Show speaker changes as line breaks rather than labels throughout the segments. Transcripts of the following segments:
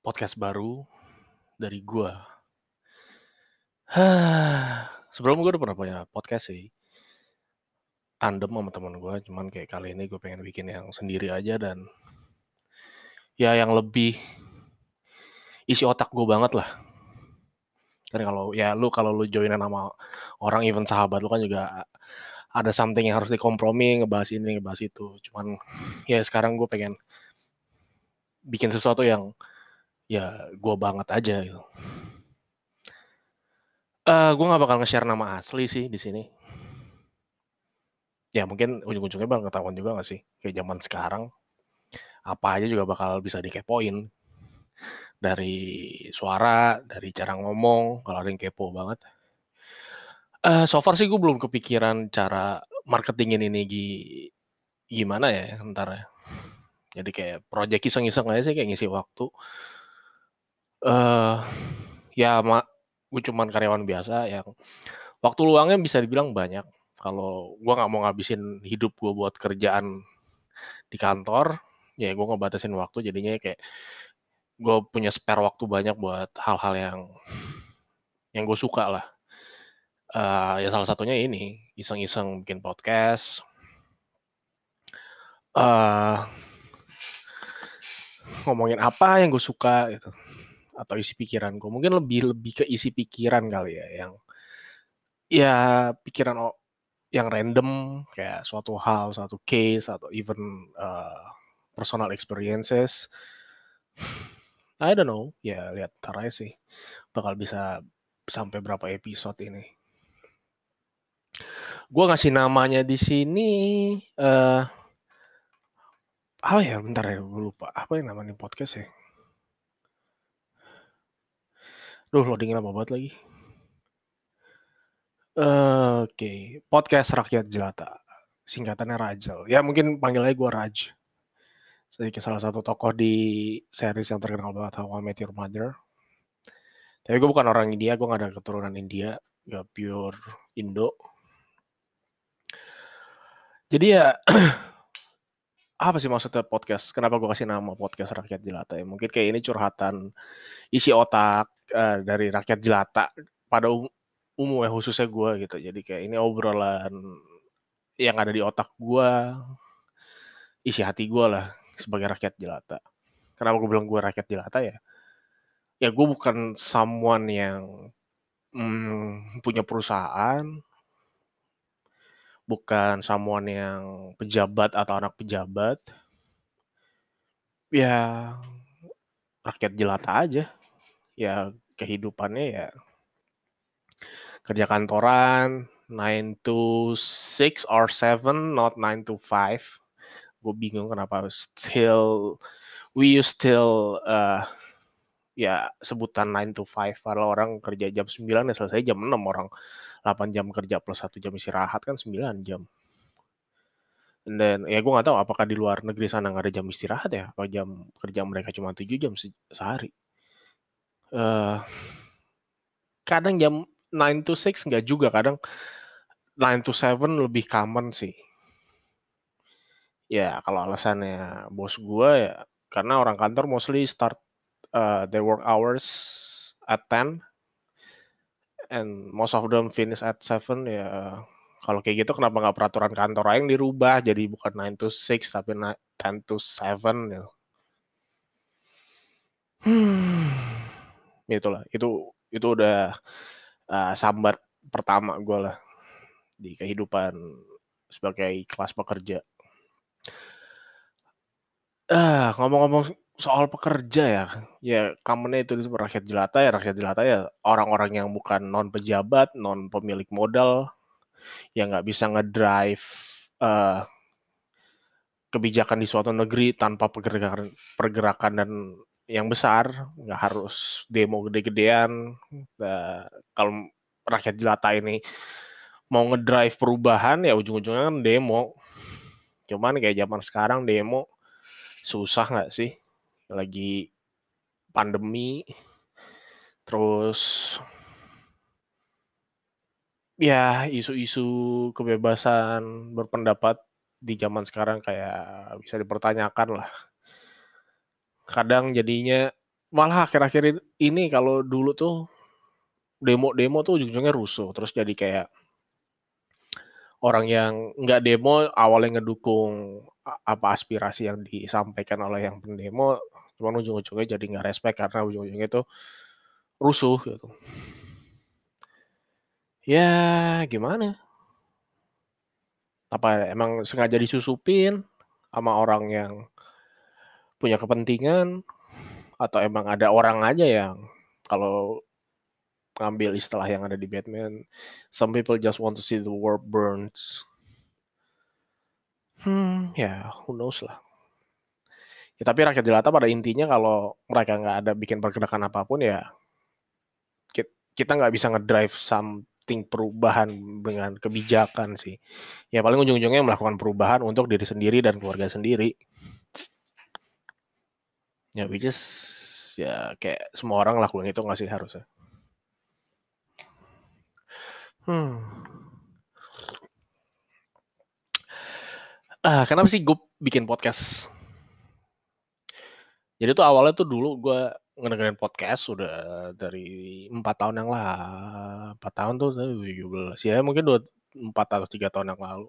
Podcast baru dari gua. Sebelumnya gua udah pernah punya podcast sih. Tandem sama temen gua, cuman kayak kali ini gue pengen bikin yang sendiri aja dan ya yang lebih isi otak gue banget lah. Kan kalau ya lu kalau lu joinan sama orang even sahabat lu kan juga ada something yang harus dikompromi, ngebahas ini, ngebahas itu. Cuman ya sekarang gue pengen bikin sesuatu yang ya gue banget aja gitu. Uh, gue nggak bakal nge-share nama asli sih di sini. Ya mungkin ujung-ujungnya bakal ketahuan juga gak sih? Kayak zaman sekarang, apa aja juga bakal bisa dikepoin. Dari suara, dari cara ngomong, kalau ada yang kepo banget. Uh, so far sih gue belum kepikiran cara marketingin ini gimana ya ntar ya. Jadi kayak project iseng-iseng aja sih kayak ngisi waktu. Uh, ya gue cuman karyawan biasa yang waktu luangnya bisa dibilang banyak. Kalau gue nggak mau ngabisin hidup gue buat kerjaan di kantor, ya gue ngebatasin waktu jadinya kayak gue punya spare waktu banyak buat hal-hal yang yang gue suka lah. Uh, ya salah satunya ini iseng-iseng bikin podcast. Uh, ngomongin apa yang gue suka gitu atau isi pikiran gue mungkin lebih lebih ke isi pikiran kali ya yang ya pikiran yang random kayak suatu hal suatu case atau even uh, personal experiences I don't know ya lihat ntar aja sih bakal bisa sampai berapa episode ini gue ngasih namanya di sini uh, apa ya? Bentar ya, gue lupa. Apa yang namanya podcast ya? Duh, loading lama banget lagi. Uh, Oke, okay. podcast rakyat jelata. Singkatannya Rajal. Ya mungkin panggilnya gue Raj. Jadi salah satu tokoh di series yang terkenal banget How I Met Your Mother. Tapi gue bukan orang India, gue gak ada keturunan India, gak pure Indo. Jadi ya apa sih maksudnya podcast? Kenapa gue kasih nama podcast rakyat jelata ya? Mungkin kayak ini curhatan isi otak uh, dari rakyat jelata pada um, umum ya khususnya gue gitu. Jadi kayak ini obrolan yang ada di otak gue, isi hati gue lah sebagai rakyat jelata. Kenapa gue bilang gue rakyat jelata ya? Ya gue bukan someone yang hmm, punya perusahaan, bukan someone yang pejabat atau anak pejabat. Ya rakyat jelata aja. Ya kehidupannya ya kerja kantoran 9 to 6 or 7 not 9 to 5 gue bingung kenapa still we use still uh, ya sebutan 9 to 5 para orang kerja jam 9 ya selesai jam 6 orang 8 jam kerja plus 1 jam istirahat kan 9 jam. Dan ya gue gak tahu apakah di luar negeri sana nggak ada jam istirahat ya, kalau jam kerja mereka cuma 7 jam se sehari. Uh, kadang jam 9 to 6 nggak juga, kadang 9 to 7 lebih common sih. Ya kalau alasannya bos gue ya karena orang kantor mostly start uh, their work hours at 10 and most of them finish at 7 ya kalau kayak gitu kenapa nggak peraturan kantor yang dirubah jadi bukan 9 to 6 tapi 10 to 7 ya. Hmm, itulah itu itu udah uh, sambat pertama gue lah di kehidupan sebagai kelas pekerja. Ah, ngomong-ngomong soal pekerja ya, ya commonnya itu disebut rakyat jelata ya, rakyat jelata ya orang-orang yang bukan non pejabat, non pemilik modal, yang nggak bisa ngedrive uh, kebijakan di suatu negeri tanpa pergerakan pergerakan dan yang besar, nggak harus demo gede-gedean. Kalau rakyat jelata ini mau ngedrive perubahan ya ujung-ujungnya kan demo. Cuman kayak zaman sekarang demo susah nggak sih? lagi pandemi terus ya isu-isu kebebasan berpendapat di zaman sekarang kayak bisa dipertanyakan lah kadang jadinya malah akhir-akhir ini kalau dulu tuh demo-demo tuh ujung-ujungnya rusuh. Terus jadi kayak orang yang nggak demo awalnya ngedukung apa aspirasi yang disampaikan oleh yang pendemo cuman ujung-ujungnya jadi nggak respect karena ujung-ujungnya itu rusuh gitu. Ya gimana? Apa emang sengaja disusupin sama orang yang punya kepentingan atau emang ada orang aja yang kalau ngambil istilah yang ada di Batman. Some people just want to see the world burns. Hmm, ya, yeah, who knows lah. Ya, tapi rakyat jelata pada intinya kalau mereka nggak ada bikin pergerakan apa pun ya kita nggak bisa ngedrive something perubahan dengan kebijakan sih. Ya paling ujung-ujungnya melakukan perubahan untuk diri sendiri dan keluarga sendiri. Ya which is ya kayak semua orang lakukan itu nggak sih harusnya. Hmm. Ah, kenapa sih gue bikin podcast? Jadi tuh awalnya tuh dulu gue ngedengerin podcast udah dari empat tahun yang lah empat tahun tuh saya 17 ya mungkin dua empat atau tiga tahun yang lalu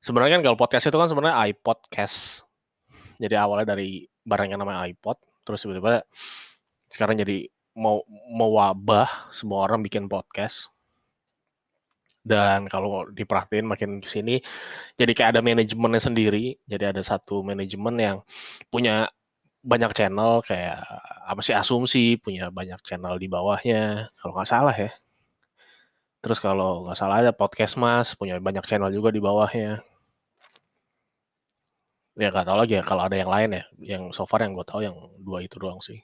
sebenarnya kan kalau podcast itu kan sebenarnya iPodcast jadi awalnya dari barang yang namanya iPod terus tiba-tiba sekarang jadi mau mau wabah semua orang bikin podcast. Dan kalau diperhatiin makin ke sini jadi kayak ada manajemennya sendiri. Jadi ada satu manajemen yang punya banyak channel kayak apa sih asumsi punya banyak channel di bawahnya kalau nggak salah ya. Terus kalau nggak salah ada podcast mas punya banyak channel juga di bawahnya ya nggak tahu lagi ya kalau ada yang lain ya yang so far yang gue tahu yang dua itu doang sih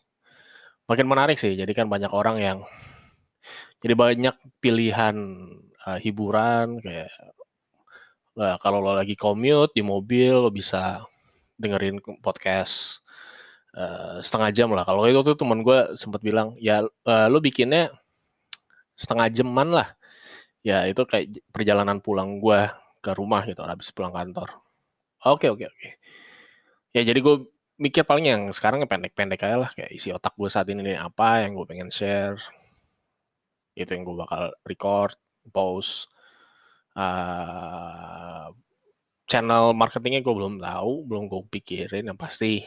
makin menarik sih jadi kan banyak orang yang jadi banyak pilihan uh, hiburan kayak uh, kalau lo lagi commute di mobil lo bisa dengerin podcast uh, setengah jam lah. Kalau itu tuh teman gue sempat bilang ya uh, lo bikinnya setengah jaman lah. Ya itu kayak perjalanan pulang gue ke rumah gitu habis pulang kantor. Oke oke oke. Ya jadi gue mikir paling yang sekarang pendek-pendek aja lah kayak isi otak gue saat ini apa yang gue pengen share. Itu yang gue bakal record post uh, channel marketingnya gue belum tahu belum gue pikirin yang pasti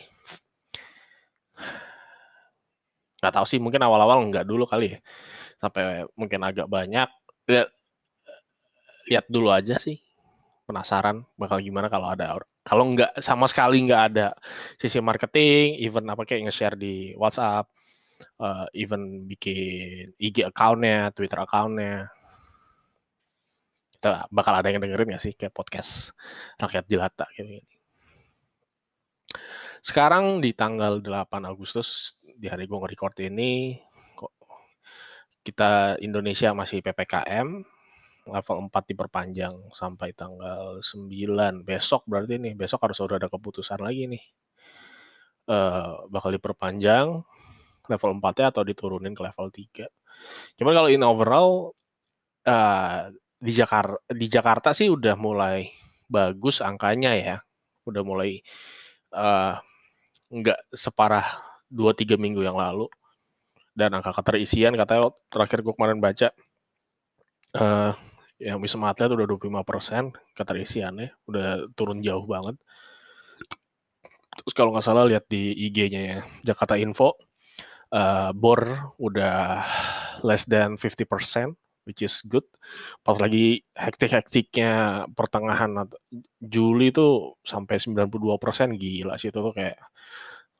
nggak tahu sih mungkin awal-awal nggak dulu kali ya. Sampai mungkin agak banyak lihat lihat dulu aja sih penasaran bakal gimana kalau ada kalau nggak sama sekali nggak ada sisi marketing even apa kayak nge-share di WhatsApp uh, even bikin IG accountnya, Twitter accountnya. Kita bakal ada yang dengerin gak sih kayak podcast rakyat jelata gitu. Sekarang di tanggal 8 Agustus di hari gue nge-record ini kok kita Indonesia masih PPKM level 4 diperpanjang sampai tanggal 9 besok berarti nih besok harus udah ada keputusan lagi nih uh, bakal diperpanjang level 4-nya atau diturunin ke level 3. Cuman kalau in overall uh, di Jakarta di Jakarta sih udah mulai bagus angkanya ya. Udah mulai uh, nggak separah 2-3 minggu yang lalu. Dan angka keterisian katanya terakhir gue kemarin baca uh, yang Wisma Atlet udah 25% keterisiannya, udah turun jauh banget. Terus kalau nggak salah lihat di IG-nya ya, Jakarta Info, uh, bor udah less than 50%, which is good. Pas lagi hektik-hektiknya pertengahan Juli itu sampai 92% gila sih itu tuh kayak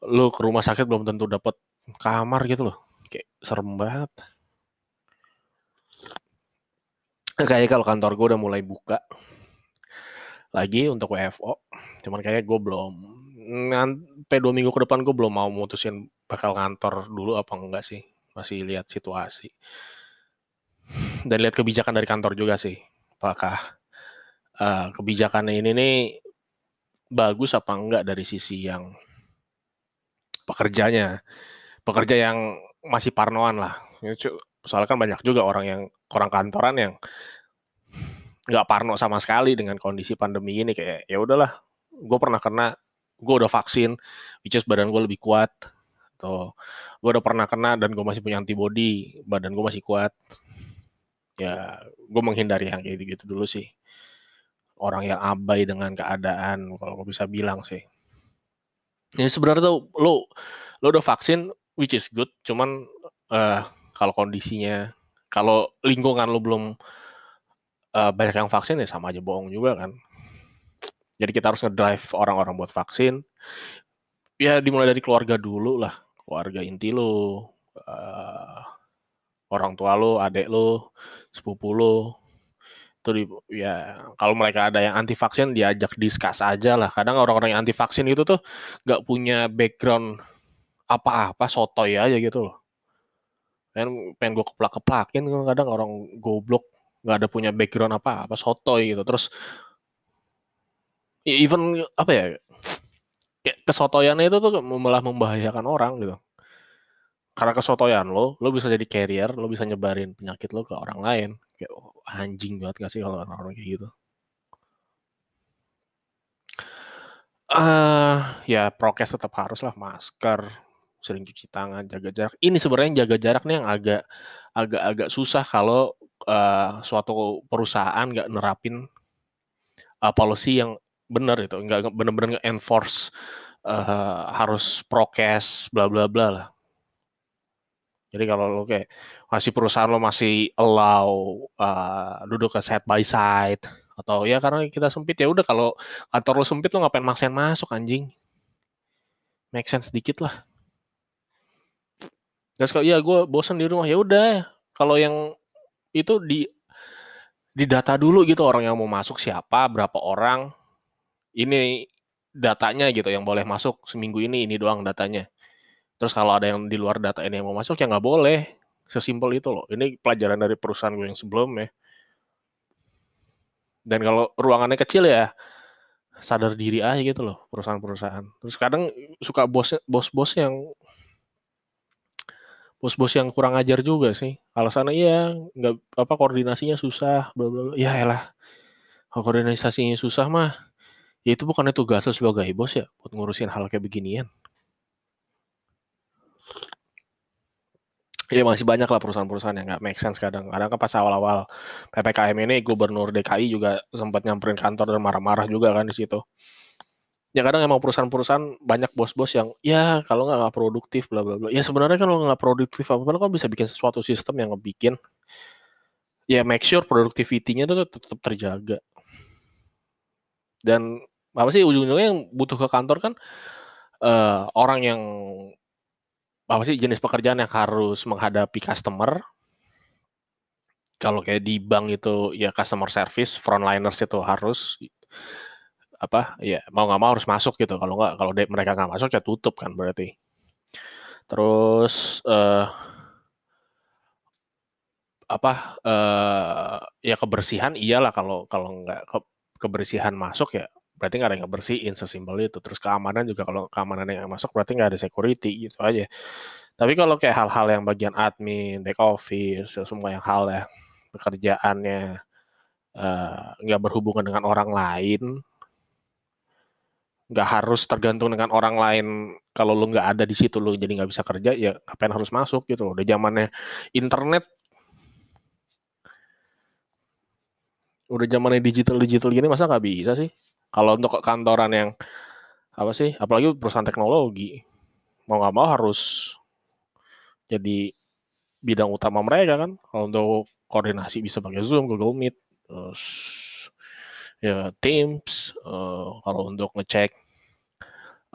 lu ke rumah sakit belum tentu dapat kamar gitu loh. Kayak serem banget. Kayak kalau kantor gue udah mulai buka lagi untuk WFO, cuman kayak gue belum sampai dua minggu ke depan gue belum mau mutusin bakal ngantor dulu apa enggak sih. Masih lihat situasi. Dan lihat kebijakan dari kantor juga sih apakah uh, kebijakannya ini nih bagus apa enggak dari sisi yang pekerjanya. Pekerja yang masih parnoan lah soalnya kan banyak juga orang yang orang kantoran yang nggak parno sama sekali dengan kondisi pandemi ini kayak ya udahlah gue pernah kena gue udah vaksin, which is badan gue lebih kuat. Atau gue udah pernah kena dan gue masih punya antibody, badan gue masih kuat. Ya, gue menghindari yang kayak gitu dulu sih. Orang yang abai dengan keadaan, kalau gue bisa bilang sih. Ya sebenarnya tuh lo lo udah vaksin, which is good, cuman uh, kalau kondisinya, kalau lingkungan lo belum uh, banyak yang vaksin ya sama aja bohong juga kan. Jadi kita harus ngedrive orang-orang buat vaksin. Ya dimulai dari keluarga dulu lah, keluarga inti lo, uh, orang tua lo, adik lo, sepupu lo. Itu di, ya kalau mereka ada yang anti vaksin diajak diskus aja lah. Kadang orang-orang yang anti vaksin itu tuh nggak punya background apa-apa, sotoy aja gitu loh. Pengen, pengen gue keplak-keplakin kadang orang goblok nggak ada punya background apa-apa, sotoy gitu. Terus ya even apa ya kayak kesotoyannya itu tuh malah membahayakan orang gitu. Karena kesotoyan lo lo bisa jadi carrier lo bisa nyebarin penyakit lo ke orang lain. Kayak oh, anjing banget gak sih kalau orang-orang kayak gitu? Uh, ya prokes tetap harus lah masker sering cuci tangan jaga jarak. Ini sebenarnya jaga jarak nih yang agak agak agak susah kalau uh, suatu perusahaan nggak nerapin uh, policy yang benar itu nggak benar-benar enforce uh, harus prokes bla bla bla lah. Jadi kalau lo kayak masih perusahaan lo masih allow uh, duduk ke side by side atau ya karena kita sempit ya udah kalau kantor lo sempit lo ngapain maksain masuk anjing? Make sense sedikit lah Terus kalau iya gue bosan di rumah ya udah kalau yang itu di di data dulu gitu orang yang mau masuk siapa berapa orang ini datanya gitu yang boleh masuk seminggu ini ini doang datanya. Terus kalau ada yang di luar data ini yang mau masuk ya nggak boleh. Sesimpel itu loh. Ini pelajaran dari perusahaan gue yang sebelumnya. Dan kalau ruangannya kecil ya sadar diri aja gitu loh perusahaan-perusahaan. Terus kadang suka bos bos-bos yang bos-bos yang kurang ajar juga sih. Alasannya iya nggak apa koordinasinya susah, bla bla. Ya elah. Koordinasinya susah mah Ya itu bukannya tugas lo sebagai bos ya, buat ngurusin hal kayak beginian? Ya masih banyak lah perusahaan-perusahaan yang nggak make sense kadang. Kadang kan pas awal-awal PPKM ini gubernur DKI juga sempat nyamperin kantor dan marah-marah juga kan di situ. Ya kadang emang perusahaan-perusahaan banyak bos-bos yang ya kalau nggak nggak produktif bla bla bla. Ya sebenarnya kalau nggak produktif apa apa kan bisa bikin sesuatu sistem yang ngebikin ya make sure productivity-nya tuh tetap terjaga. Dan apa sih ujung-ujungnya yang butuh ke kantor kan uh, orang yang apa sih jenis pekerjaan yang harus menghadapi customer kalau kayak di bank itu ya customer service frontliners itu harus apa ya mau nggak mau harus masuk gitu kalau nggak kalau mereka nggak masuk ya tutup kan berarti terus uh, apa uh, ya kebersihan iyalah kalau kalau nggak ke, kebersihan masuk ya berarti nggak ada yang bersihin sesimpel itu. Terus keamanan juga kalau keamanan yang masuk berarti nggak ada security gitu aja. Tapi kalau kayak hal-hal yang bagian admin, back office, semua yang hal ya pekerjaannya uh, nggak berhubungan dengan orang lain, nggak harus tergantung dengan orang lain. Kalau lu nggak ada di situ lu jadi nggak bisa kerja, ya ngapain harus masuk gitu loh. Udah zamannya internet udah zamannya digital digital gini masa nggak bisa sih kalau untuk kantoran yang apa sih, apalagi perusahaan teknologi, mau nggak mau harus jadi bidang utama mereka kan. Kalau untuk koordinasi bisa pakai Zoom, Google Meet, terus ya Teams. Uh, kalau untuk ngecek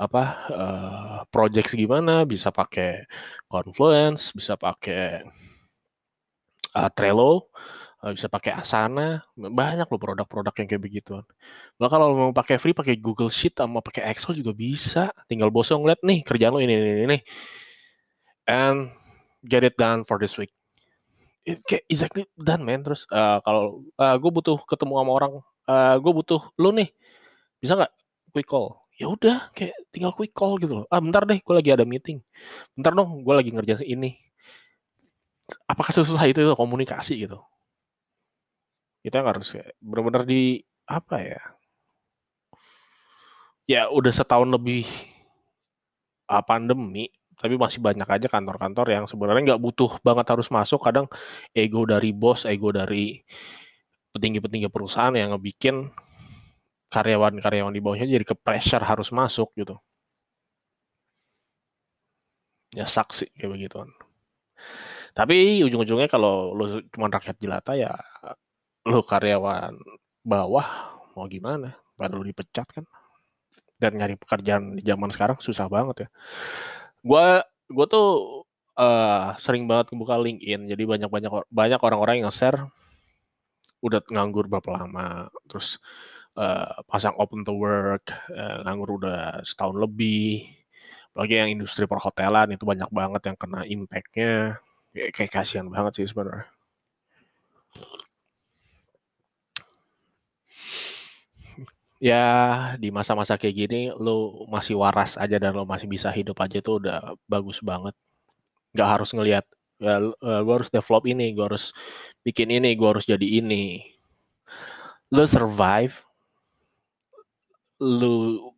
apa uh, project gimana bisa pakai Confluence, bisa pakai uh, Trello bisa pakai Asana, banyak loh produk-produk yang kayak begitu. Bahkan kalau mau pakai free, pakai Google Sheet sama pakai Excel juga bisa. Tinggal bosnya ngeliat nih kerjaan lo ini, ini, ini. And get it done for this week. It kayak exactly done, man. Terus uh, kalau uh, gue butuh ketemu sama orang, uh, gue butuh lo nih, bisa nggak quick call? Ya udah, kayak tinggal quick call gitu loh. Ah bentar deh, gue lagi ada meeting. Bentar dong, gue lagi ngerjain ini. Apakah susah itu, itu komunikasi gitu? kita harus benar-benar di apa ya ya udah setahun lebih uh, pandemi, tapi masih banyak aja kantor-kantor yang sebenarnya nggak butuh banget harus masuk. Kadang ego dari bos, ego dari petinggi-petinggi perusahaan yang ngebikin karyawan-karyawan di bawahnya jadi ke pressure harus masuk gitu. Ya saksi kayak begitu. Tapi ujung-ujungnya kalau lu cuma rakyat jelata ya lu karyawan bawah mau gimana? Baru dipecat kan. Dan nyari pekerjaan di zaman sekarang susah banget ya. Gua gua tuh uh, sering banget buka LinkedIn, jadi banyak-banyak banyak orang-orang yang share udah nganggur berapa lama, terus uh, pasang open to work, uh, nganggur udah setahun lebih. Apalagi yang industri perhotelan itu banyak banget yang kena impact-nya. Ya, kayak kasihan banget sih sebenarnya. Ya, di masa-masa kayak gini lo masih waras aja dan lo masih bisa hidup aja itu udah bagus banget. Gak harus ngelihat ya uh, gue harus develop ini, gue harus bikin ini, gue harus jadi ini. Lo survive, lo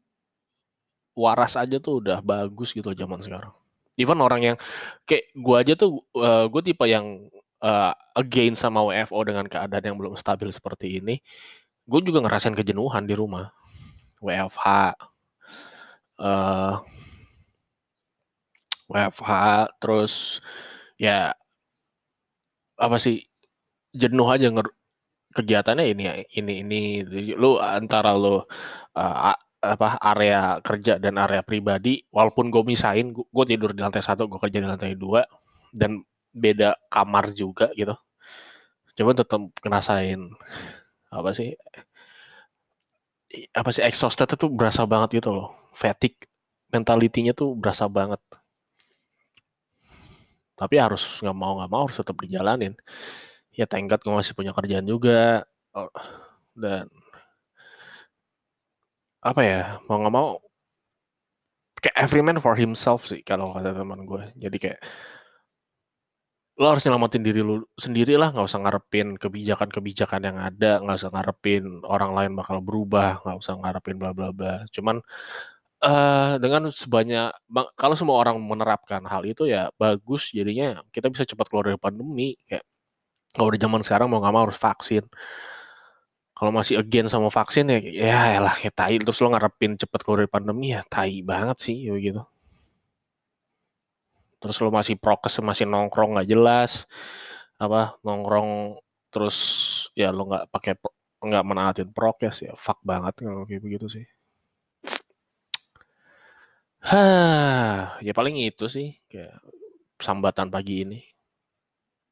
waras aja tuh udah bagus gitu zaman sekarang. Even orang yang kayak gue aja tuh, uh, gue tipe yang uh, again sama WFO dengan keadaan yang belum stabil seperti ini. Gue juga ngerasain kejenuhan di rumah. WFH. Uh, WFH terus ya apa sih jenuh aja nger kegiatannya ini ini ini. Lu antara lu uh, apa area kerja dan area pribadi walaupun gue misain gue tidur di lantai satu gue kerja di lantai dua dan beda kamar juga gitu. Coba tetap ngerasain apa sih apa sih exhausted itu berasa banget gitu loh. Fatigue mentalitinya tuh berasa banget tapi harus nggak mau nggak mau harus tetap dijalanin. Ya tenggat gue masih punya kerjaan juga oh, dan apa ya mau nggak mau kayak every man for himself sih kalau kata teman gue jadi kayak lo harus nyelamatin diri lu sendiri lah nggak usah ngarepin kebijakan-kebijakan yang ada nggak usah ngarepin orang lain bakal berubah nggak usah ngarepin bla bla bla. Cuman uh, dengan sebanyak kalau semua orang menerapkan hal itu ya bagus jadinya kita bisa cepat keluar dari pandemi kayak kalau udah zaman sekarang mau nggak mau harus vaksin. Kalau masih again sama vaksin ya ya lah ya tai terus lo ngarepin cepet keluar dari pandemi ya tai banget sih ya gitu. Terus lo masih prokes masih nongkrong nggak jelas apa nongkrong terus ya lo nggak pakai nggak menaatin prokes ya fuck banget kalau kayak begitu sih ya paling itu sih kayak sambatan pagi ini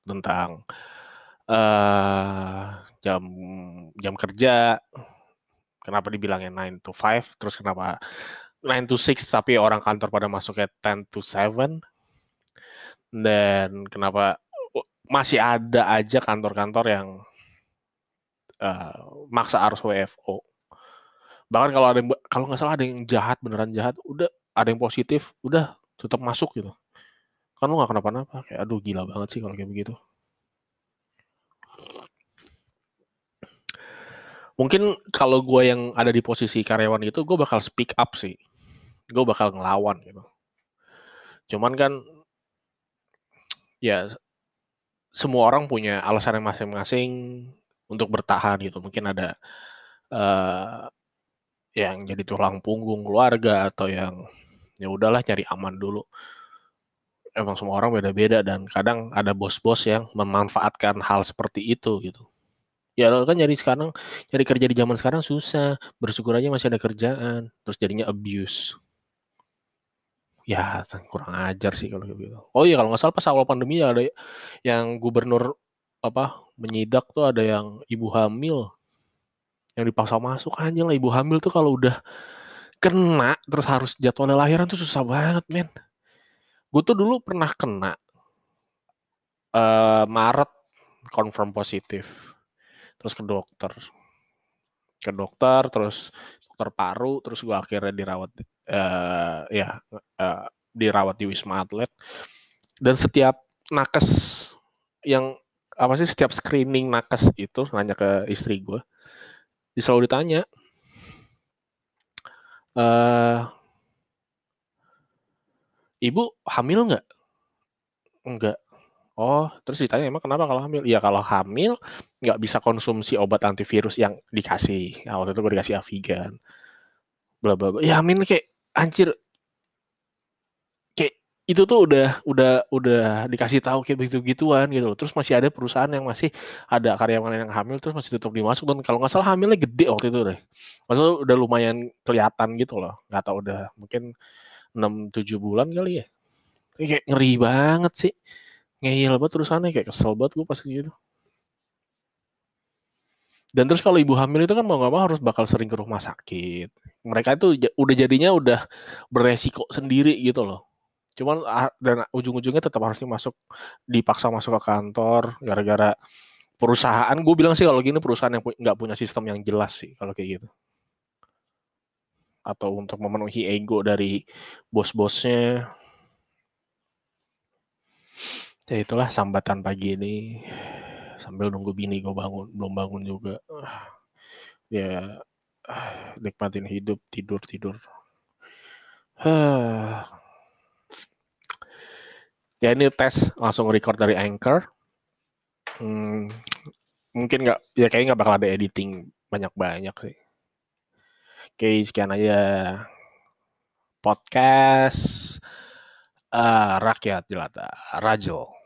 tentang uh, jam jam kerja kenapa dibilangnya 9 to 5 terus kenapa 9 to 6 tapi orang kantor pada masuknya 10 to 7 dan kenapa masih ada aja kantor-kantor yang uh, maksa harus WFO bahkan kalau ada kalau nggak salah ada yang jahat beneran jahat udah ada yang positif udah tetap masuk gitu kan lu nggak kenapa-napa kayak aduh gila banget sih kalau kayak begitu Mungkin kalau gue yang ada di posisi karyawan itu, gue bakal speak up sih. Gue bakal ngelawan gitu. Cuman kan, ya semua orang punya alasan masing-masing untuk bertahan gitu. Mungkin ada uh, yang jadi tulang punggung keluarga atau yang ya udahlah cari aman dulu. Emang semua orang beda-beda dan kadang ada bos-bos yang memanfaatkan hal seperti itu gitu. Ya kan jadi sekarang cari kerja di zaman sekarang susah, bersyukur aja masih ada kerjaan, terus jadinya abuse. Ya kurang ajar sih kalau gitu. Oh iya kalau nggak salah pas awal pandemi ya ada yang gubernur apa menyidak tuh ada yang ibu hamil yang dipaksa masuk aja lah. Ibu hamil tuh kalau udah kena terus harus jadwal lahiran tuh susah banget men. Gue tuh dulu pernah kena uh, Maret confirm positif. Terus ke dokter. Ke dokter terus dokter paru terus gue akhirnya dirawat uh, ya uh, dirawat di wisma atlet. Dan setiap nakes yang apa sih setiap screening nakes itu nanya ke istri gue selalu ditanya Eh Ibu hamil nggak? Enggak. Oh, terus ditanya, "Emang kenapa kalau hamil?" "Ya kalau hamil nggak bisa konsumsi obat antivirus yang dikasih." Nah, waktu itu gue dikasih Avigan. Bla bla bla. Ya amin kayak anjir. Itu tuh udah udah udah dikasih tahu kayak begitu-gituan gitu loh. Terus masih ada perusahaan yang masih ada karyawan yang hamil terus masih tetap dimasuk dan kalau nggak salah hamilnya gede waktu itu deh. Maksudnya udah lumayan kelihatan gitu loh. Nggak tahu udah mungkin 6, 7 bulan kali ya. Kayak ngeri banget sih. Ngeyel banget terusannya kayak kesel banget gue pas gitu. Dan terus kalau ibu hamil itu kan mau nggak mau harus bakal sering ke rumah sakit. Mereka itu udah jadinya udah beresiko sendiri gitu loh. Cuman dan ujung-ujungnya tetap harus masuk dipaksa masuk ke kantor gara-gara perusahaan. Gue bilang sih kalau gini perusahaan yang nggak punya sistem yang jelas sih kalau kayak gitu. Atau untuk memenuhi ego dari bos-bosnya. Ya itulah sambatan pagi ini sambil nunggu bini gue bangun belum bangun juga ya nikmatin hidup tidur tidur ya ini tes langsung record dari anchor. Hmm, mungkin nggak ya kayaknya nggak bakal ada editing banyak banyak sih. Oke sekian aja. Podcast uh, rakyat jelata Rajel